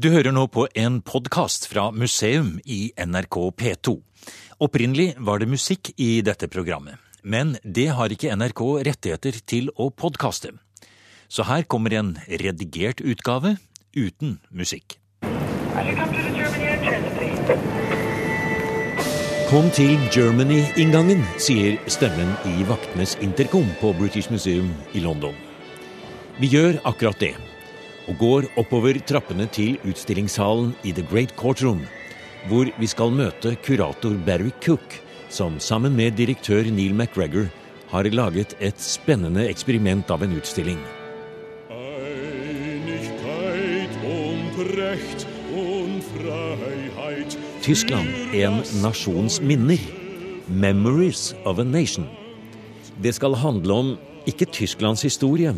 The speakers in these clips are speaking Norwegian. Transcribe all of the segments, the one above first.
Du hører nå på en podkast fra museum i NRK P2. Opprinnelig var det musikk i dette programmet, men det har ikke NRK rettigheter til å podkaste. Så her kommer en redigert utgave uten musikk. Kom til Germany-inngangen, sier stemmen i vaktenes intercom på British Museum i London. Vi gjør akkurat det, og går oppover trappene til utstillingssalen i The Great Courtroom, hvor vi skal møte kurator Barry Cook, som sammen med direktør Neil McGregor har laget et spennende eksperiment av en utstilling. Tyskland, en nasjons minner. Memories of a nation. Det skal handle om ikke Tysklands historie,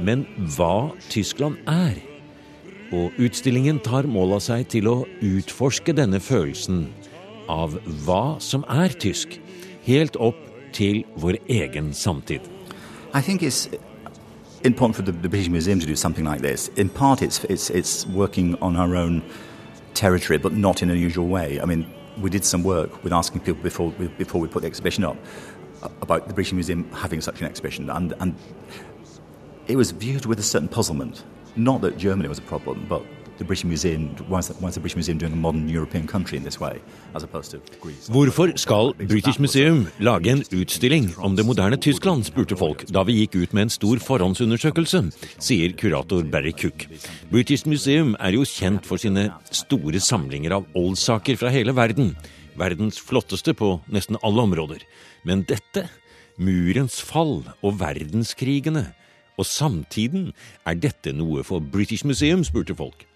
men hva Tyskland er. Og utstillingen tar mål av seg til å utforske denne følelsen av hva som er tysk, helt opp til vår egen samtid. I think it's important for the, the British Museum to do something like this. In part, it's, it's, it's working on our own territory. I mean, we did some work with asking people before before we put the exhibition up about the British Museum having such an exhibition, and, and it was viewed with a certain puzzlement. Not that Germany was a problem, but the British Museum, why is, the, why is the British Museum doing a modern European country in this way, as opposed to Greece? Hvorfor skal British Museum lage en utstilling om det moderne Tyskland, spurte folk da vi gikk ut med en stor forhåndsundersøkelse, sier kurator Barry Cook. British Museum er jo kjent for sine store samlinger av oldsaker fra hele verden. Verdens flotteste på nesten alle områder. Men dette, murens fall og verdenskrigene, og samtiden, er dette noe for British Museum, spurte folk.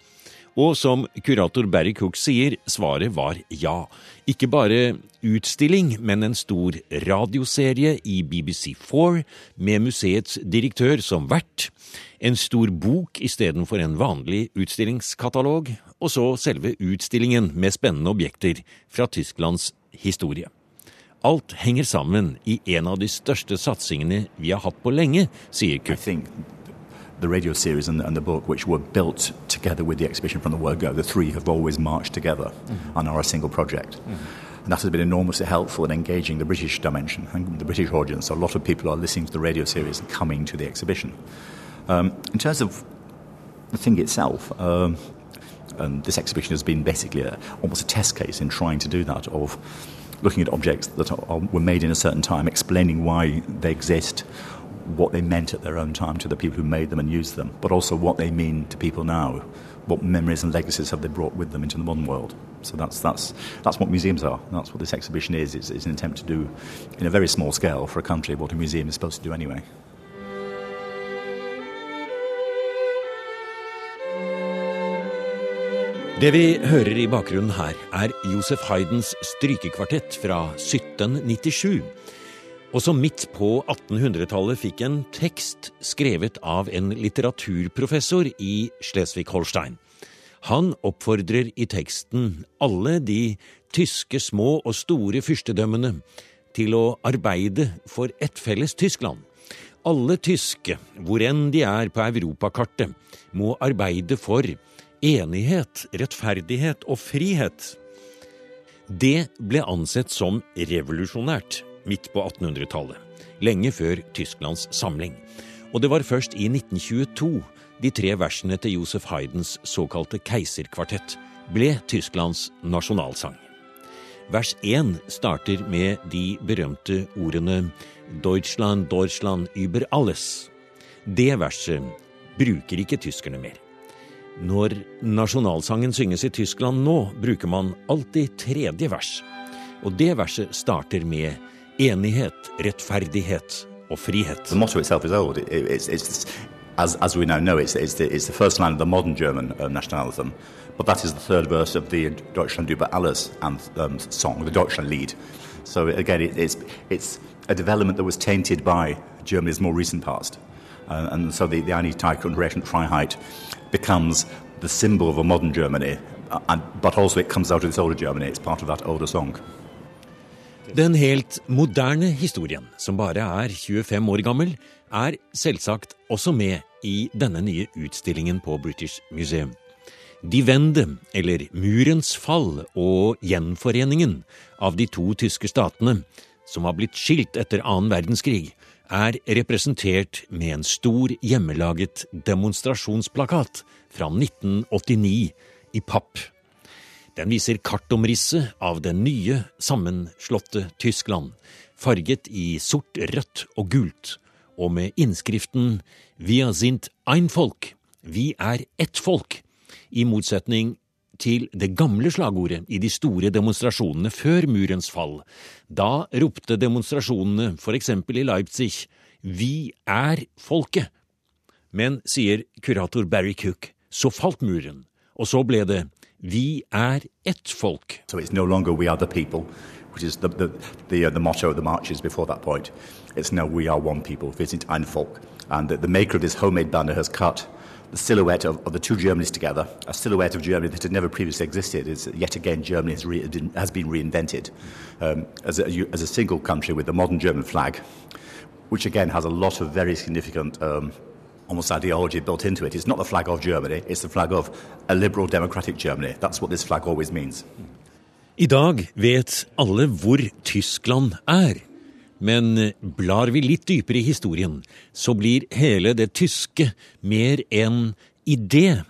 Og som kurator Barry Cook sier, svaret var ja. Ikke bare utstilling, men en stor radioserie i BBC4 med museets direktør som vert. En stor bok istedenfor en vanlig utstillingskatalog. Og så selve utstillingen med spennende objekter fra Tysklands historie. Alt henger sammen i en av de største satsingene vi har hatt på lenge, sier Cook. the radio series and, and, the book, which were built together with the exhibition from the word go, the three have always marched together and are a single project. Mm-hmm. And that has been enormously helpful in engaging the British dimension and the British audience. So a lot of people are listening to the radio series and coming to the exhibition. Um, in terms of the thing itself, um, this exhibition has been basically a, almost a test case in trying to do that of looking at objects that are, were made in a certain time, explaining why they exist, what they meant at their own time to the people who made them and used them, but also what they mean to people now. What memories and legacies have they brought with them into the modern world? So that's, that's, that's what museums are. That's what this exhibition is. It's, it's an attempt to do, in a very small scale for a country, what a museum is supposed to do anyway. Det vi hører i bakgrunnen her, er Josef Haydns strykekvartett fra 1797 og som midt på 1800-tallet fikk en tekst skrevet av en litteraturprofessor i Schleswig-Holstein. Han oppfordrer i teksten alle de tyske små og store fyrstedømmene til å arbeide for et felles Tyskland. Alle tyske, hvor enn de er på europakartet, må arbeide for enighet, rettferdighet og frihet. Det ble ansett som revolusjonært midt på 1800-tallet, lenge før Tysklands samling. Og det var først i 1922 de tre versene til Josef Haydns såkalte keiserkvartett ble Tysklands nasjonalsang. Vers 1 starter med de berømte ordene Deutschland, Deutschland über alles. Det verset bruker ikke tyskerne mer. Når nasjonalsangen synges i Tyskland nå, bruker man alltid tredje vers. Og det verset starter med enighet, rettferdighet og frihet. The motto itself is old. It, it's, it's, as, as we now know, it's, it's, the, it's the first line of the modern German uh, national anthem, but that is the third verse of the Deutschland über alles um, song, the Deutschlandlied. So again, it, it's, it's a development that was tainted by Germany's more recent past. Uh, and so the, the Einigkeit und Freiheit becomes the symbol of a modern Germany, uh, and, but also it comes out of this older Germany. It's part of that older song. Den helt moderne historien, som bare er 25 år gammel, er selvsagt også med i denne nye utstillingen på British Museum. De Wende, eller Murens fall og gjenforeningen av de to tyske statene, som har blitt skilt etter annen verdenskrig, er representert med en stor hjemmelaget demonstrasjonsplakat fra 1989 i papp. Den viser kartomrisset av det nye, sammenslåtte Tyskland, farget i sort, rødt og gult, og med innskriften Wir sind ein Folk, vi er ett folk, i motsetning til det gamle slagordet i de store demonstrasjonene før murens fall. Da ropte demonstrasjonene, for eksempel i Leipzig, Vi er folket. Men, sier kurator Barry Cook, så falt muren, og så ble det Vi er ett folk. So it's no longer we are the people, which is the, the, the, uh, the motto of the marches we are one people, visit ein Volk. And the, the maker of homemade banner has cut the silhouette of, of, the two Germanys together, a silhouette of Germany that had never previously existed. It's, yet again, Germany has, re, has been reinvented um, as, a, as, a, single country with a modern German flag, which again has a lot of very significant um, almost ideology built into it. It's not the flag of Germany, it's the flag of a liberal democratic Germany. That's what this flag always means. I dag vet alle hvor Tyskland er. Men blar vi litt dypere i historien, så blir hele det tyske mer en idé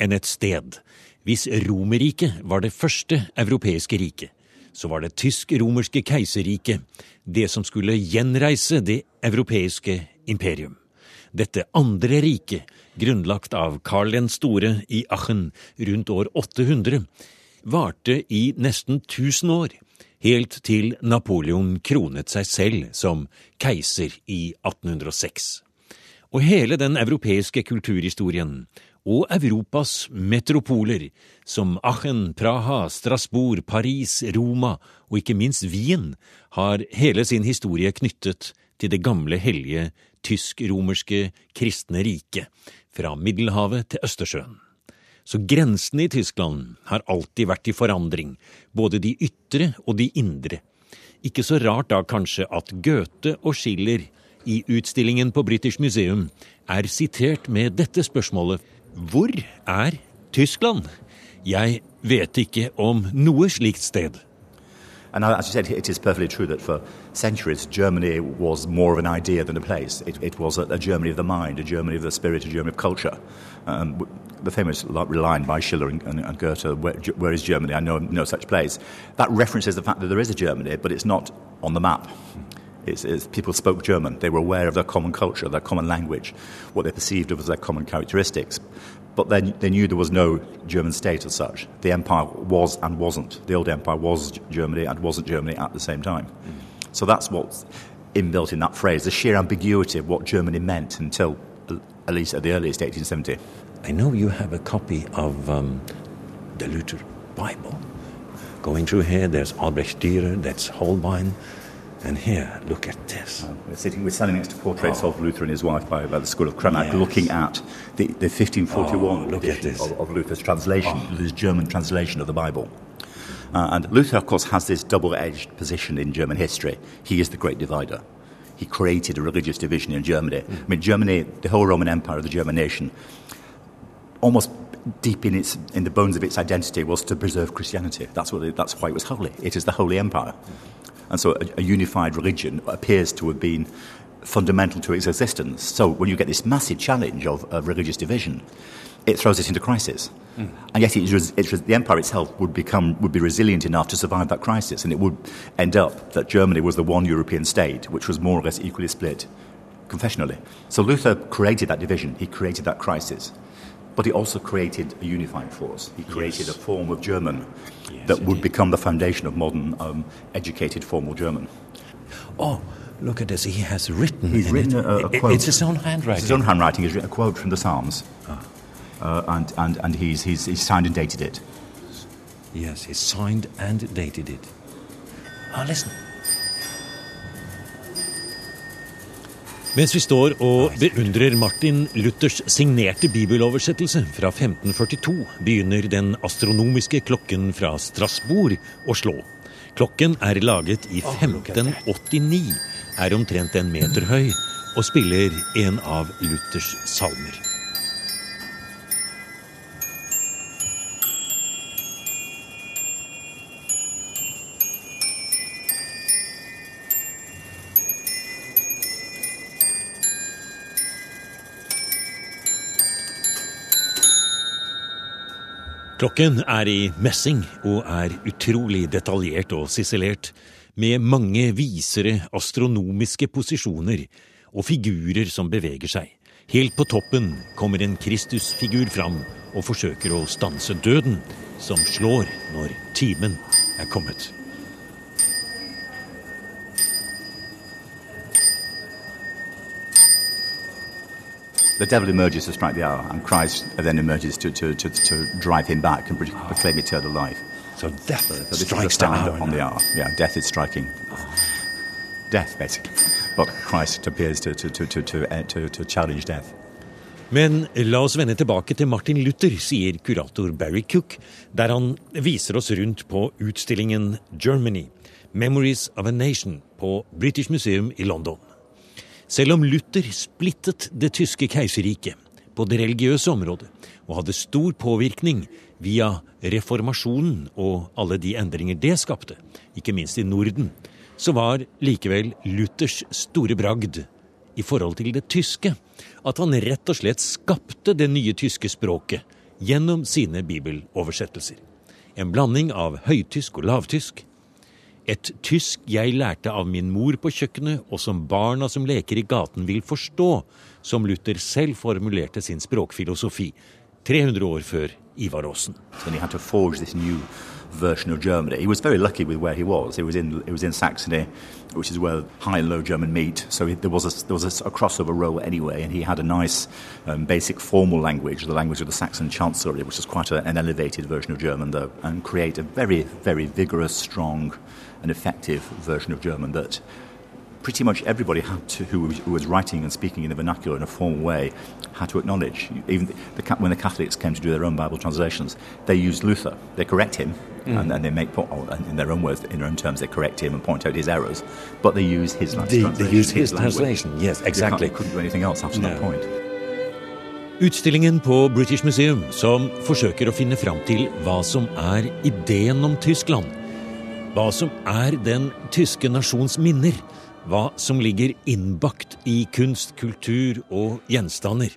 enn et sted. Hvis Romerriket var det første europeiske riket, så var det tysk-romerske keiserriket det som skulle gjenreise det europeiske imperium. Dette andre riket, grunnlagt av Karl den store i Aachen rundt år 800, varte i nesten 1000 år helt til Napoleon kronet seg selv som keiser i 1806. Og hele den europeiske kulturhistorien, og Europas metropoler, som Aachen, Praha, Strasbourg, Paris, Roma og ikke minst Wien, har hele sin historie knyttet til det gamle hellige tysk-romerske kristne riket, fra Middelhavet til Østersjøen. Så grensene i Tyskland har alltid vært i forandring, både de ytre og de indre. Ikke så rart da kanskje at Goethe og Schiller i utstillingen på British Museum er sitert med dette spørsmålet Hvor er Tyskland? Jeg vet ikke om noe slikt sted. And as you said, it is perfectly true that for centuries Germany was more of an idea than a place. It, it was a, a, Germany of the mind, a Germany of the spirit, a Germany of culture. Um, the famous line by Schiller and, and, and Goethe, where, where is Germany? I know no such place. That references the fact that there is a Germany, but it's not on the map. It's, it's, people spoke German. They were aware of their common culture, their common language, what they perceived of as their common characteristics. But then they knew there was no German state as such. The empire was and wasn't. The old empire was Germany and wasn't Germany at the same time. Mm. So that's what's inbuilt in that phrase, the sheer ambiguity of what Germany meant until at least at the earliest 1870. I know you have a copy of um, the Luther Bible. Going through here, there's Albrecht Dürer, that's Holbein, and here, look at this. Uh, we're, sitting, we're standing next to portraits oh. of Luther and his wife by, by the School of Cranach, yes. looking at the, the 1541 oh, edition of, of, Luther's translation, oh. Luther's German translation of the Bible. Uh, and Luther, of course, has this double edged position in German history. He is the great divider. He created a religious division in Germany. Mm. I mean, Germany, the whole Roman Empire, the German nation, almost deep in its in the bones of its identity was to preserve Christianity. That's what it, that's why it was holy. It is the holy empire. Mm. And so a, a unified religion appears to have been fundamental to its existence. So when you get this massive challenge of, of religious division, it throws it into crisis. Mm. And yet, it, it, the empire itself would become would be resilient enough to survive that crisis, and it would end up that Germany was the one European state which was more or less equally split confessionally. So Luther created that division. He created that crisis. But he also created a unifying force. He created yes. a form of German yes, that would did. become the foundation of modern um, educated formal German. Oh, look at this. He has written. He's written it. a, a, quote. It's his own handwriting. It's his own handwriting. He's written a quote from the Psalms. Ah. Uh, and, and, and he's, he's, he's signed and dated it. Yes, he's signed and dated it. Ah, listen. Mens vi står og beundrer Martin Luthers signerte bibeloversettelse fra 1542, begynner den astronomiske klokken fra Strasbourg å slå. Klokken er laget i 1589, er omtrent en meter høy og spiller en av Luthers salmer. Klokken er i messing og er utrolig detaljert og sisselert, med mange visere astronomiske posisjoner og figurer som beveger seg. Helt på toppen kommer en Kristusfigur fram og forsøker å stanse døden, som slår når timen er kommet. The devil emerges to strike the hour, and Christ then emerges to, to, to, to drive him back and proclaim eternal life. So death so strikes hour on the hour. Yeah, death is striking. Death, basically. But Christ appears to, to, to, to, uh, to, to challenge death. Men la oss vende tilbake til Martin Luther, sier kurator Barry Cook, der han viser oss rundt på utstillingen Germany, Memories of a Nation, på British Museum i London. Selv om Luther splittet det tyske keiserriket på det religiøse området og hadde stor påvirkning via reformasjonen og alle de endringer det skapte, ikke minst i Norden, så var likevel Luthers store bragd i forhold til det tyske at han rett og slett skapte det nye tyske språket gjennom sine bibeloversettelser. En blanding av høytysk og lavtysk, et tysk jeg lærte av min mor på kjøkkenet, og som barna som leker i gaten vil forstå, som Luther selv formulerte sin språkfilosofi 300 år før Ivar Aasen. version of Germany. He was very lucky with where he was. He was in it was in Saxony, which is where high and low German meet. So he, there was a, there was a, a, crossover role anyway, and he had a nice um, basic formal language, the language of the Saxon Chancellery, which is quite a, an elevated version of German, though, and create a very very vigorous, strong an effective version of German that pretty much everybody had to, who, was, who was writing and speaking in the vernacular in a formal way had to acknowledge. Even the, when the Catholics came to do their own Bible translations, they used Luther. They correct him, mm. and, and, they make in their own words, in their own terms, they correct him and point out his errors. But they use his they, they use his, his translation. Yes, exactly. They couldn't do anything else after no. that point. Utstillingen på British Museum som forsøker å finne fram til hva som er ideen om Tyskland, hva som er den tyske nasjons minner, hva som ligger innbakt i kunst, kultur og gjenstander.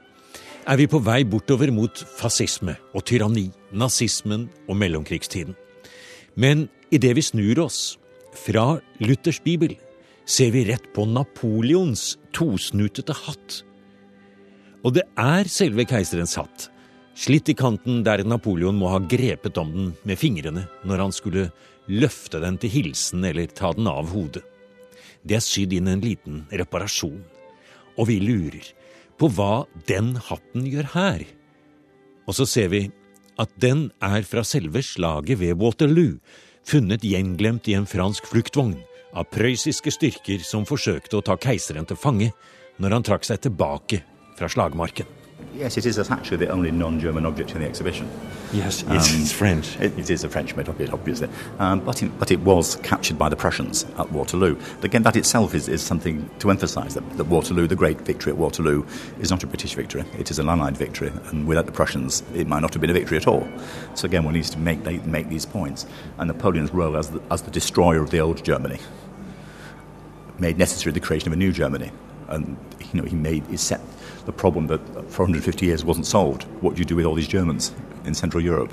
Er vi på vei bortover mot fascisme og tyranni, nazismen og mellomkrigstiden. Men idet vi snur oss fra Luthers bibel, ser vi rett på Napoleons tosnutete hatt. Og det er selve keiserens hatt, slitt i kanten der Napoleon må ha grepet om den med fingrene når han skulle løfte den til hilsen eller ta den av hodet. Det er sydd inn en liten reparasjon, og vi lurer på hva den hatten gjør her. Og så ser vi at den er fra selve slaget ved Waterloo, funnet gjenglemt i en fransk fluktvogn av prøyssiske styrker som forsøkte å ta keiseren til fange når han trakk seg tilbake fra slagmarken. Yes, it is actually the only non-German object in the exhibition. Yes, um, it's French. It, it is a French made object, obviously. Um, but, it, but it was captured by the Prussians at Waterloo. But again, that itself is, is something to emphasise that, that Waterloo, the great victory at Waterloo, is not a British victory. It is an Allied victory, and without the Prussians, it might not have been a victory at all. So again, one needs to make, make these points. And Napoleon's role as the, as the destroyer of the old Germany made necessary the creation of a new Germany. And you know, he made he set the problem that for 150 years wasn't solved. What do you do with all these Germans in Central Europe?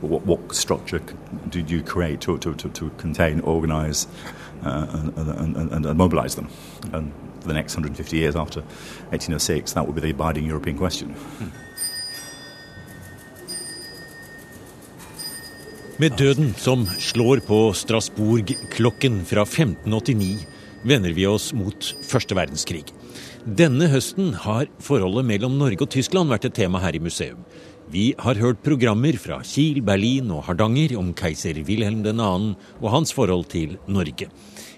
What, what structure did you create to, to, to, to contain, organise, uh, and, and, and, and, mobilise them? And for the next 150 years after 1806, that would be the abiding European question. Med døden som slår på Strasbourg-klokken fra 1589, vender vi oss mot første verdenskrig. Denne høsten har forholdet mellom Norge og Tyskland vært et tema her i museum. Vi har hørt programmer fra Kiel, Berlin og Hardanger om keiser Wilhelm 2. og hans forhold til Norge.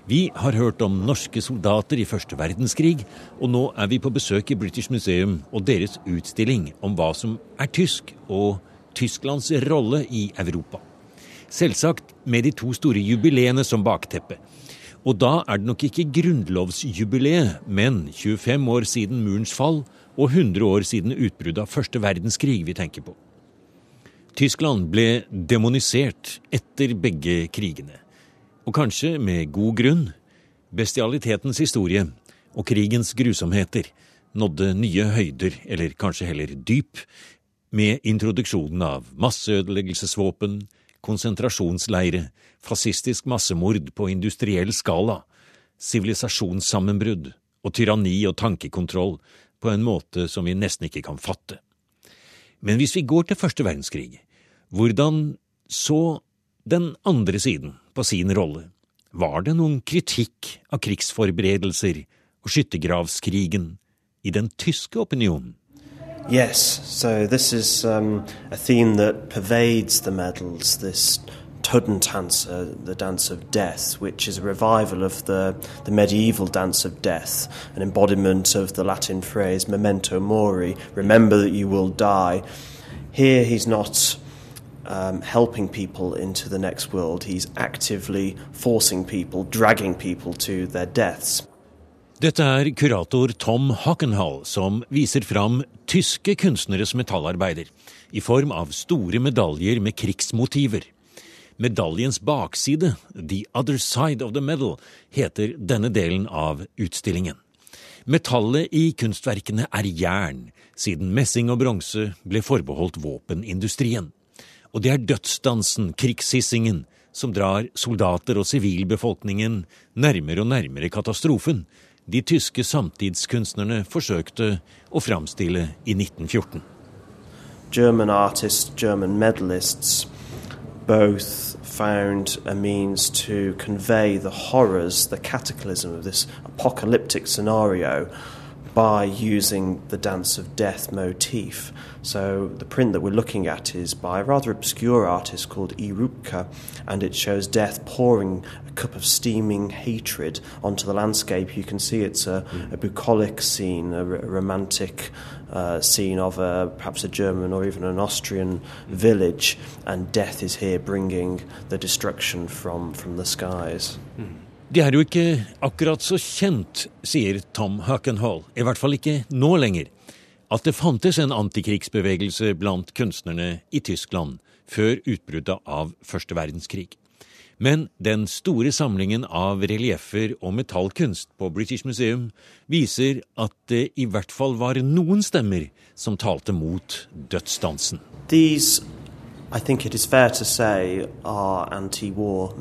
Vi har hørt om norske soldater i første verdenskrig, og nå er vi på besøk i British Museum og deres utstilling om hva som er tysk, og Tysklands rolle i Europa. Selvsagt med de to store jubileene som bakteppe. Og da er det nok ikke grunnlovsjubileet, men 25 år siden murens fall og 100 år siden utbruddet av første verdenskrig vi tenker på. Tyskland ble demonisert etter begge krigene. Og kanskje med god grunn. Bestialitetens historie og krigens grusomheter nådde nye høyder, eller kanskje heller dyp, med introduksjonen av masseødeleggelsesvåpen, konsentrasjonsleire, fascistisk massemord på industriell skala, sivilisasjonssammenbrudd og tyranni og tankekontroll på en måte som vi nesten ikke kan fatte. Men hvis vi går til første verdenskrig, hvordan så den andre siden på sin rolle? Var det noen kritikk av krigsforberedelser og skyttergravskrigen i den tyske opinionen? Yes, so this is um, a theme that pervades the medals, this Totentanze, the dance of death, which is a revival of the, the medieval dance of death, an embodiment of the Latin phrase memento mori, remember that you will die. Here he's not um, helping people into the next world, he's actively forcing people, dragging people to their deaths. Dette er kurator Tom Hockenhall som viser fram tyske kunstneres metallarbeider i form av store medaljer med krigsmotiver. Medaljens bakside, The Other Side of the Medal, heter denne delen av utstillingen. Metallet i kunstverkene er jern, siden messing og bronse ble forbeholdt våpenindustrien. Og det er dødsdansen, krigshissingen, som drar soldater og sivilbefolkningen nærmere og nærmere katastrofen, de tyske samtidskunstnerne forsøkte å framstille i 1914. German artists, German medalists, both found a means to convey the horrors, the cataclysm of this apocalyptic scenario by using the dance of death motif. So the print that we're looking at is by a rather obscure artist called Irupka, and it shows death pouring a cup of steaming hatred onto the landscape. You can see it's a, a bucolic scene, a, r- romantic uh, scene of a, perhaps a German or even an Austrian village, and death is here bringing the destruction from, from the skies. Mm. Det er jo ikke akkurat så kjent, sier Tom Huckenhall, i hvert fall ikke nå lenger, at det fantes en antikrigsbevegelse blant kunstnerne i Tyskland før utbruddet av første verdenskrig. Men den store samlingen av relieffer og metallkunst på British Museum viser at det i hvert fall var noen stemmer som talte mot dødsdansen. These, I think it is fair to say, are anti-war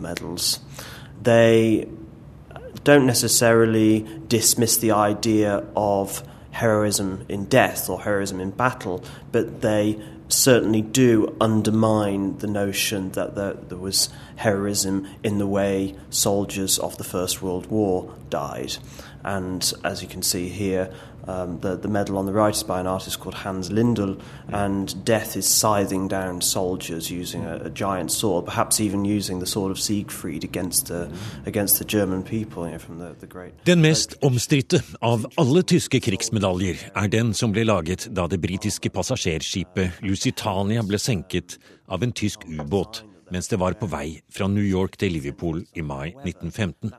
don't necessarily dismiss the idea of heroism in death or heroism in battle, but they certainly do undermine the notion that there, there, was heroism in the way soldiers of the First World War died. And as you can see here, um, the, the medal on the right is by an artist called Hans Lindel, and death is scything down soldiers using a, a giant sword, perhaps even using the sword of Siegfried against the, against the German people you know, from the, the great. Den mest omstridte av alle tyske krigsmedaljer er den som ble laget da det britiske passasjerskipet Lusitania ble senket av en tysk ubåt mens det var på vei fra New York til Liverpool i mai 1915.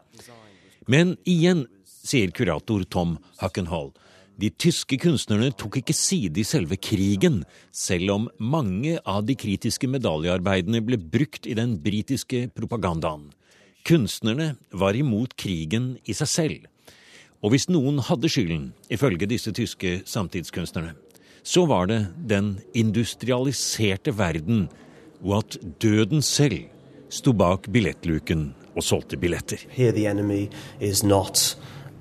Men igjen, sier kurator Tom Huckenhall, de tyske kunstnerne tok ikke side i selve krigen, selv om mange av de kritiske medaljearbeidene ble brukt i den britiske propagandaen. Kunstnerne var imot krigen i seg selv. Og hvis noen hadde skylden, ifølge disse tyske samtidskunstnerne, så var det den industrialiserte verden, og at døden selv sto bak billettluken og solgte billetter. Here the enemy is not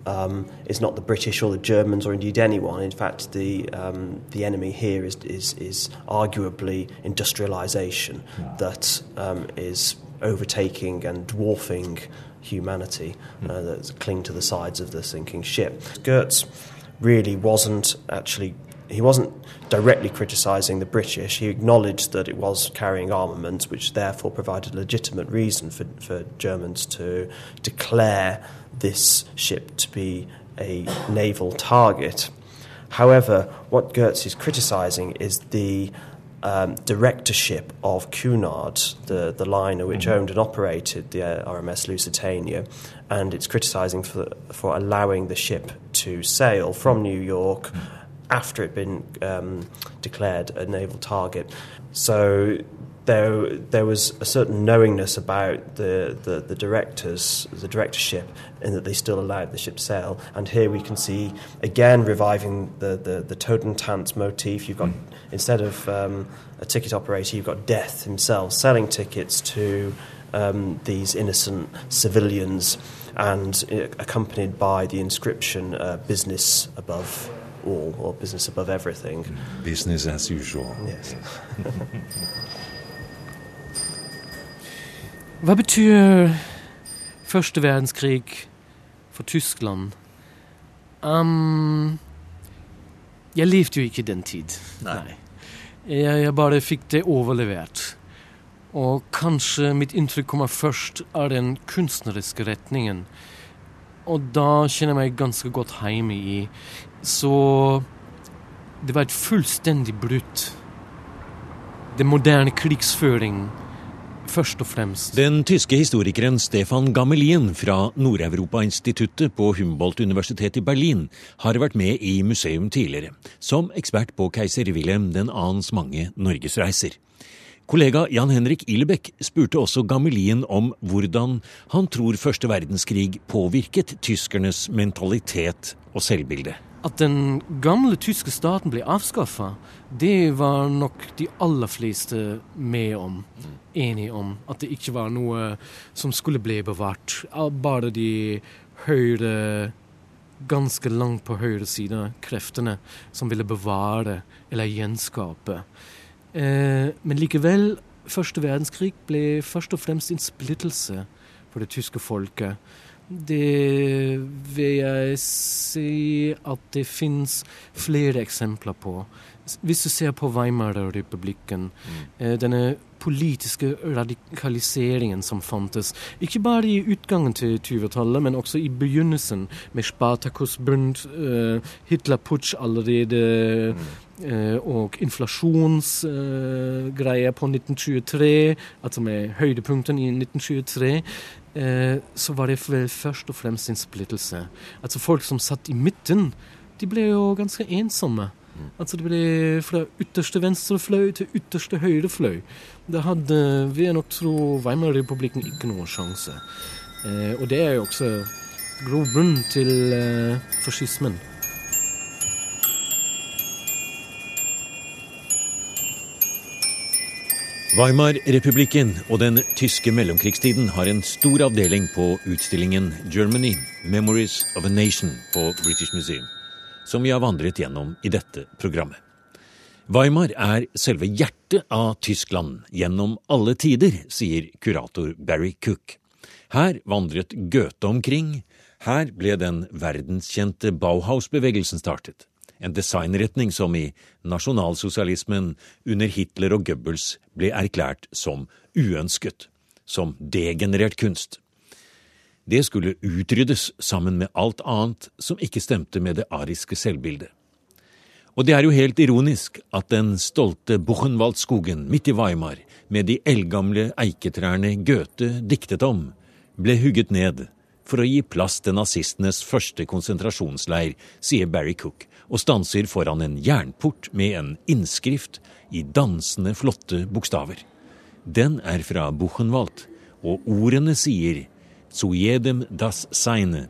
um, is not the British or the Germans or indeed anyone. In fact, the um, the enemy here is is, is arguably industrialization that um, is overtaking and dwarfing humanity uh, that cling to the sides of the sinking ship. Goetz really wasn't actually he wasn't directly criticising the British. He acknowledged that it was carrying armaments, which therefore provided a legitimate reason for, for Germans to declare this ship to be a naval target. However, what Goetz is criticising is the um, directorship of Cunard, the, the liner which mm-hmm. owned and operated the uh, RMS Lusitania, and it's criticising for, for allowing the ship to sail from New York. After it had been um, declared a naval target. So there there was a certain knowingness about the, the, the, directors, the directorship, in that they still allowed the ship sail. And here we can see again reviving the the, the Totentanz motif. You've got mm. instead of um, a ticket operator, you've got Death himself selling tickets to um, these innocent civilians, and uh, accompanied by the inscription uh, "Business above." All or business above everything. Business as usual. Yes. Hva betyr første verdenskrig for Tyskland? Um, jeg levde jo ikke i den tid. Nei. Jeg, jeg, bare fikk det overlevert. Og kanskje mitt inntrykk kommer først av den kunstneriske retningen. Og da kjenner jeg meg ganske godt hjemme i. Så det var et fullstendig brudd. Den moderne krigsføring først og fremst. Den tyske historikeren Stefan Gammelien fra Nord-Europa-instituttet på Humboldt-universitetet i Berlin har vært med i museum tidligere, som ekspert på keiser Wilhelm 2.s mange norgesreiser. Kollega Jan Henrik Illebekk spurte også Gammelien om hvordan han tror første verdenskrig påvirket tyskernes mentalitet og selvbilde. At den gamle tyske staten ble avskaffa, det var nok de aller fleste med om. Enige om. At det ikke var noe som skulle bli bevart. Bare de høyre Ganske langt på høyre side kreftene som ville bevare eller gjenskape. Eh, men likevel, første verdenskrig ble først og fremst en splittelse for det tyske folket. Det vil jeg si at det fins flere eksempler på. Hvis du ser på Weimar-republikken, mm. Eh, denne politiske radikaliseringen som fantes, ikke bare i utgangen til 20-tallet, men også i begynnelsen, med Spartakusbund, uh, Hitler-putsch allerede, mm. uh, og inflasjonsgreier uh, på 1923, altså med høydepunkten i 1923. så var det vel først og fremst en splittelse. Altså Folk som satt i midten, de ble jo ganske ensomme. Altså det ble fra ytterste venstre fløy til ytterste høyre fløy. Det hadde, vil jeg nok tro, Weimar-republikken ikke noen sjanse. Eh, og det er jo også grobunnen til eh, fascismen. Weimar-republikken og den tyske mellomkrigstiden har en stor avdeling på utstillingen Germany Memories of a Nation på British Museum som vi har vandret gjennom i dette programmet. Weimar er selve hjertet av Tyskland gjennom alle tider, sier kurator Barry Cook. Her vandret Goethe omkring, her ble den verdenskjente Bauhaus-bevegelsen startet. En designretning som i nasjonalsosialismen under Hitler og Goebbels ble erklært som uønsket, som degenerert kunst. Det skulle utryddes sammen med alt annet som ikke stemte med det ariske selvbildet. Og det er jo helt ironisk at den stolte Buchenwaldskogen midt i Weimar, med de eldgamle eiketrærne Goethe diktet om, ble hugget ned for å gi plass til nazistenes første konsentrasjonsleir, sier Barry Cook, og stanser foran en jernport med en innskrift i dansende flotte bokstaver. Den er fra Buchenwald, og ordene sier zu jedem das Seine.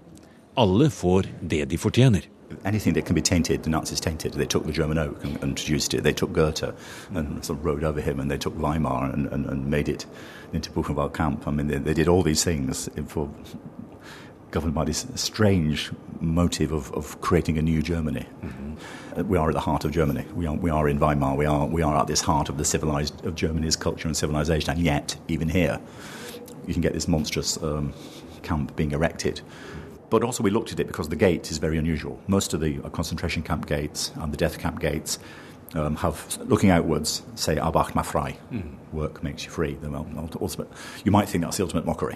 Alle får det de fortjener. anything that can be tainted, the Nazis tainted. They took the German oak and introduced it. They Goethe and sort of over him, and they took Weimar and, and, and made Buchenwald camp. I mean, they, they, did all these things for governed by this strange motive of, of creating a new Germany. Mm-hmm. We are at the heart of Germany. We are, we are in Weimar. We are, we are at this heart of the civilized of Germany's culture and civilization. And yet, even here, you can get this monstrous um, camp being erected. But also, we looked at it because the gate is very unusual. Most of the uh, concentration camp gates and the death camp gates um, have, looking outwards, say, Arbach Mafrei, mm. work makes you free. The ultimate, you might think that's the ultimate mockery.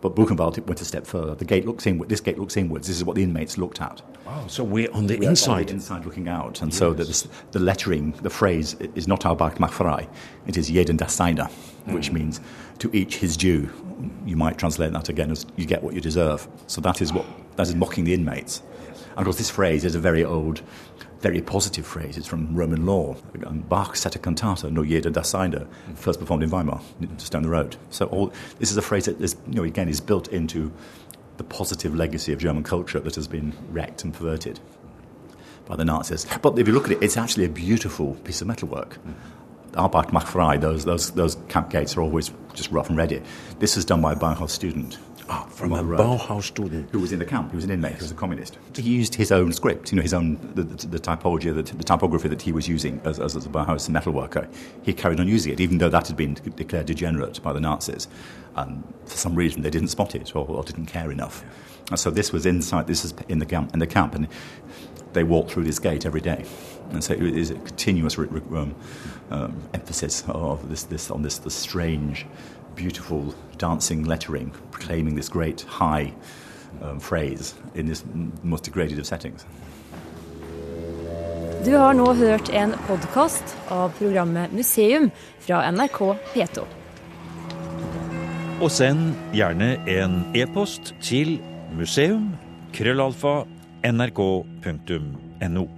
But Buchenwald went a step further. The gate looks in. This gate looks inwards. This is what the inmates looked at. Wow! So we're on the we're inside. On the inside, looking out, and yes. so the, the, lettering, the phrase is not Albach Machfrei. It is Jeden das Seine, mm. which means to each his due. You might translate that again as you get what you deserve. So that is what that is mocking the inmates. And of course, this phrase is a very old, very positive phrase. It's from Roman law. Bach set a cantata, No jeder das seine, first performed in Weimar, just down the road. So all, this is a phrase that is, you know, again, is built into the positive legacy of German culture that has been wrecked and perverted by the Nazis. But if you look at it, it's actually a beautiful piece of metalwork. Arbeit macht frei, those, those, those camp gates are always just rough and ready. This is done by a Bauhaus student. Ah, from a Bauhaus student. Who was in the camp, he was an inmate, he was a communist. He used his own script, you know, his own, the, the, the typology, the, the, typography that he was using as, as, as a Bauhaus metalworker. He carried on using it, even though that had been declared degenerate by the Nazis. And for some reason, they didn't spot it or, or didn't care enough. And so this was inside, this is in the camp, in the camp, and they walked through this gate every day. And so it is a continuous um, um, emphasis of this, this, on this, this strange, beautiful dancing lettering, proclaiming this great high um, phrase in this most degraded of settings. Du har nå hørt en podkast av programmet Museum fra NRK P2. Og send gjerne en e-post til museum.krøllalfa.nrk.no. nrk.no.